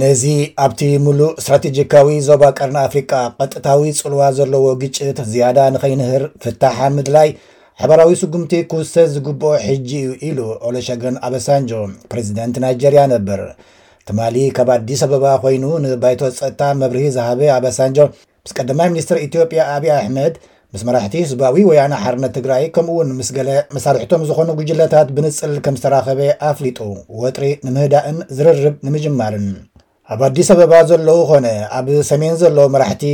ነዚ ኣብቲ ምሉእ ስትራቴጂካዊ ዞባ ቀርኒ ኣፍሪቃ ቐጥታዊ ጽልዋ ዘለዎ ግጭት ዝያዳ ንኸይንህር ፍታሕ ኣብ ምድላይ ሓባራዊ ስጉምቲ ክውሰድ ዝግብኦ ሕጂ እዩ ኢሉ ኦለሸገን ኣበሳንጆ ፕሬዚደንት ናይጀርያ ነበር ትማሊ ካብ ኣዲስ ኣበባ ኮይኑ ንባይቶ ጸጥታ መብርሂ ዝሃበ ኣበሳንጆ ምስ ቀዳማይ ሚኒስትር ኢትዮጵያ ኣብዪ ኣሕመድ፣ ምስ መራሕቲ ህዝባዊ ወያነ ሓርነት ትግራይ ከምኡ'ውን ምስ ገለ መሳርሕቶም ዝኾኑ ጉጅለታት ብንጽል ከም ዝተራኸበ ኣፍሊጡ። ወጥሪ ንምህዳእን ዝርርብ ንምጅማርን ኣብ ኣዲስ ኣበባ ዘለዉ ኮነ ኣብ ሰሜን ዘለዉ መራሕቲ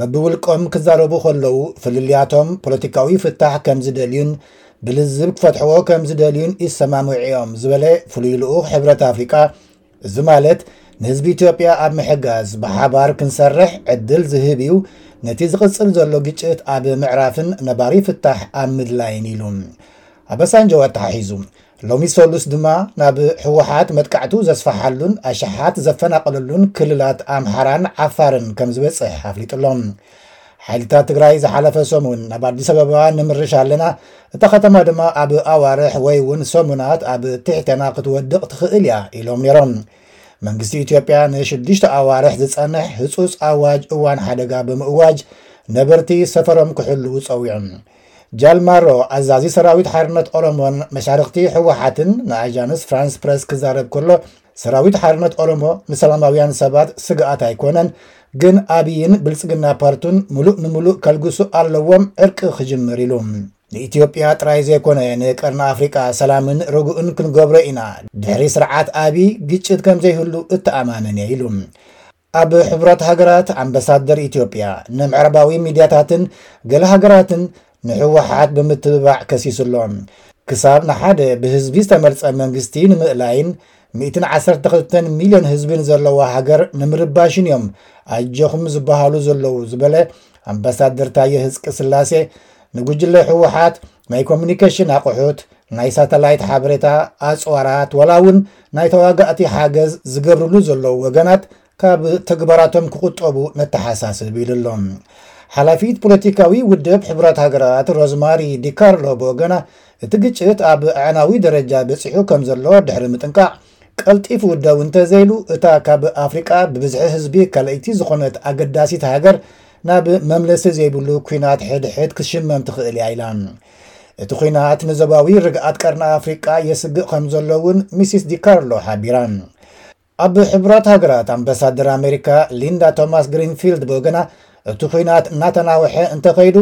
በብውልቆም ክዛረቡ ከለዉ ፍልልያቶም ፖለቲካዊ ፍታሕ ከም ዝደልዩን ብልዝብ ክፈትሕዎ ከም ዝደልዩን ይሰማምዑ እዮም ዝበለ ፍሉይ ልኡኽ ሕብረት ኣፍሪቃ እዚ ማለት ንህዝቢ ኢትዮጵያ ኣብ ምሕጋዝ ብሓባር ክንሰርሕ ዕድል ዝህብ እዩ፣ ነቲ ዝቕጽል ዘሎ ግጭት ኣብ ምዕራፍን ነባሪ ፍታሕ ኣብ ምድላይን ኢሉ። ኣበሳንጆ ኣተሓሒዙ ሎሚ ሰሉስ ድማ ናብ ህወሓት መጥቃዕቱ ዘስፋሓሉን ኣሽሓት ዘፈናቐለሉን ክልላት ኣምሓራን ዓፋርን ከም ዝበጽሕ ኣፍሊጡሎም። ሓይልታት ትግራይ ዝሓለፈ ሰሙን ናብ ኣዲስ ኣበባ ንምርሽ ኣለና፣ እታ ከተማ ድማ ኣብ ኣዋርሕ ወይ እውን ሰሙናት ኣብ ትሕተና ክትወድቕ ትኽእል እያ ኢሎም ነይሮም። መንግስቲ ኢትዮጵያ ንሽዱሽተ ኣዋርሕ ዝጸንሕ ህጹጽ ኣዋጅ እዋን ሓደጋ ብምእዋጅ ነበርቲ ሰፈሮም ክሕልዉ ጸዊዑ። ጃልማሮ ኣዛዚ ሰራዊት ሓርነት ኦሮሞን መሻርኽቲ ህወሓትን ንኣዣንስ ፍራንስ ፕረስ ክዛረብ ከሎ ሰራዊት ሓርነት ኦሮሞ ንሰላማውያን ሰባት ስግኣት ኣይኮነን ግን ኣብይን ብልጽግና ፓርቱን ምሉእ ንምሉእ ከልግሱ ኣለዎም ዕርቂ ክጅምር ኢሉ ንኢትዮጵያ ጥራይ ዘይኮነ ንቀርኒ ኣፍሪቃ ሰላምን ርጉእን ክንገብሮ ኢና ድሕሪ ስርዓት ኣብይ ግጭት ከም ዘይህሉ እተኣማመን እየ ኢሉ ኣብ ሕቡራት ሃገራት ኣምበሳደር ኢትዮጵያ ንምዕራባዊ ሚድያታትን ገለ ሃገራትን ንሕወሓት ብምትብባዕ ከሲሱ ኣሎ። ክሳብ ንሓደ ብህዝቢ ዝተመርጸ መንግስቲ ንምእላይን ሚእትን ዓሰርተ ክልተን ሚልዮን ህዝቢ ንዘለዋ ሃገር ንምርባሽን እዮም ኣጀኹም ዝበሃሉ ዘለዉ ዝበለ ኣምባሳደር ታየ ህዝቂ ስላሴ ንጉጅለ ሕወሓት ናይ ኮሚኒኬሽን ኣቕሑት፣ ናይ ሳተላይት ሓበሬታ ኣጽዋራት ወላ እውን ናይ ተዋጋእቲ ሓገዝ ዝገብርሉ ዘለዉ ወገናት ካብ ተግባራቶም ክቑጠቡ ነተሓሳስብ ኢሉ ኣሎ። ሓላፊት ፖለቲካዊ ውድብ ሕቡራት ሃገራት ሮዝማሪ ዲካርሎ ብወገና እቲ ግጭት ኣብ ኣዕናዊ ደረጃ በጺሑ ከምዘሎ ድሕሪ ምጥንቃቕ ቀልጢፉ ደው እንተዘይሉ እታ ካብ ኣፍሪቃ ብብዝሒ ህዝቢ ካልኣይቲ ዝኾነት ኣገዳሲት ሃገር ናብ መምለሲ ዘይብሉ ኲናት ሕድሕድ ክትሽመም ትኽእል እያ ኢላ። እቲ ኲናት ንዞባዊ ርግኣት ቀርኒ ኣፍሪቃ የስግእ ከም ዘሎ እውን ሚሲስ ዲካርሎ ሓቢራ። ኣብ ሕቡራት ሃገራት ኣምበሳደር ኣሜሪካ ሊንዳ ቶማስ ግሪንፊልድ ብወገና እቲ ኹናት እናተናውሐ እንተኸይዱ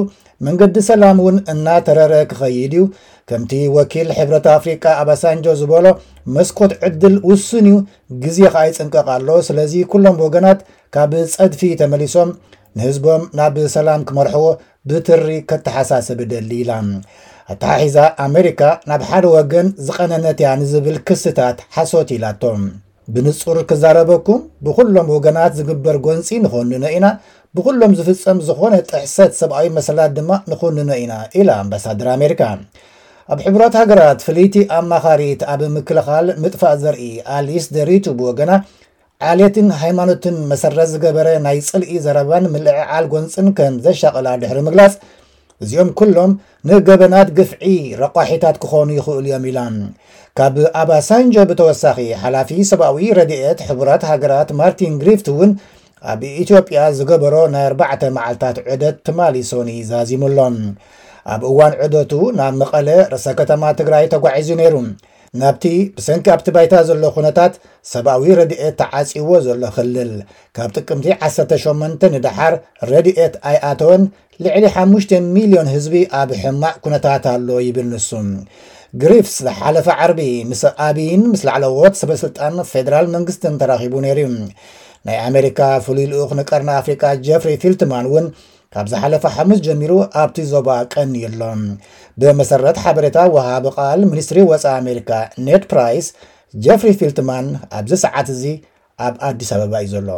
መንገዲ ሰላም እውን እናተረረ ክኸይድ እዩ። ከምቲ ወኪል ሕብረት ኣፍሪቃ ኣባሳንጆ ዝበሎ መስኮት ዕድል ውሱን እዩ፣ ግዜ ከኣ ይጽንቀቕ ኣሎ። ስለዚ ኩሎም ወገናት ካብ ጸድፊ ተመሊሶም ንህዝቦም ናብ ሰላም ክመርሕዎ ብትሪ ከተሓሳስብ እደሊ ኢላ። ኣተሓሒዛ ኣመሪካ ናብ ሓደ ወገን ዝቐነነት እያ ንዝብል ክስታት ሓሶት ኢላቶ። ብንጹር ክዛረበኩም ብኹሎም ወገናት ዝግበር ጎንጺ ንኾንኖ ኢና፣ ብኹሎም ዝፍጸም ዝኾነ ጥሕሰት ሰብኣዊ መሰላት ድማ ንኹንኖ ኢና ኢላ ኣምባሳደር ኣሜሪካ። ኣብ ሕቡራት ሃገራት ፍልይቲ ኣማኻሪት ኣብ ምክልኻል ምጥፋእ ዘርኢ ኣሊስ ደሪቱ ብወገና ዓሌትን ሃይማኖትን መሰረት ዝገበረ ናይ ጽልኢ ዘረባን ምልዕዓል ጎንጽን ከም ዘሻቕላ ድሕሪ ምግላጽ እዚኦም ኩሎም ንገበናት ግፍዒ ረቋሒታት ክኾኑ ይኽእሉ እዮም ኢላ። ካብ ኣባሳንጆ ብተወሳኺ ሓላፊ ሰብኣዊ ረድኤት ሕቡራት ሃገራት ማርቲን ግሪፍት እውን ኣብ ኢትዮጵያ ዝገበሮ ናይ ኣርባዕተ መዓልታት ዑደት ትማሊ ሶኒ ዛዚሙ ኣሎ። ኣብ እዋን ዑደቱ ናብ መቐለ ርእሰ ከተማ ትግራይ ተጓዒዙ ነይሩ። ናብቲ ብሰንኪ ኣብቲ ባይታ ዘሎ ኩነታት ሰብኣዊ ረድኤት ተዓጽዎ ዘሎ ክልል ካብ ጥቅምቲ 18 ንደሓር ረድኤት ኣይኣተወን ልዕሊ ሓሙሽተ ሚልዮን ህዝቢ ኣብ ሕማቕ ኩነታት ኣሎ ይብል ንሱ። ግሪፍስ ዝሓለፈ ዓርቢ ምስ ኣብይን ምስ ላዕለዎት ሰበስልጣን ፌደራል መንግስትን ተራኺቡ ነይሩ እዩ። ናይ ኣሜሪካ ፍሉይ ልኡኽ ንቀርኒ ኣፍሪቃ ጀፍሪ ፊልትማን እውን ካብ ዝሓለፈ ሓሙስ ጀሚሩ ኣብቲ ዞባ ቀንዩ ኣሎ ብመሰረት ሓበሬታ ወሃቢ ቃል ሚኒስትሪ ወፃኢ ኣሜሪካ ኔድ ፕራይስ ጀፍሪ ፊልትማን ኣብዚ ሰዓት እዚ ኣብ ኣዲስ ኣበባ እዩ ዘሎ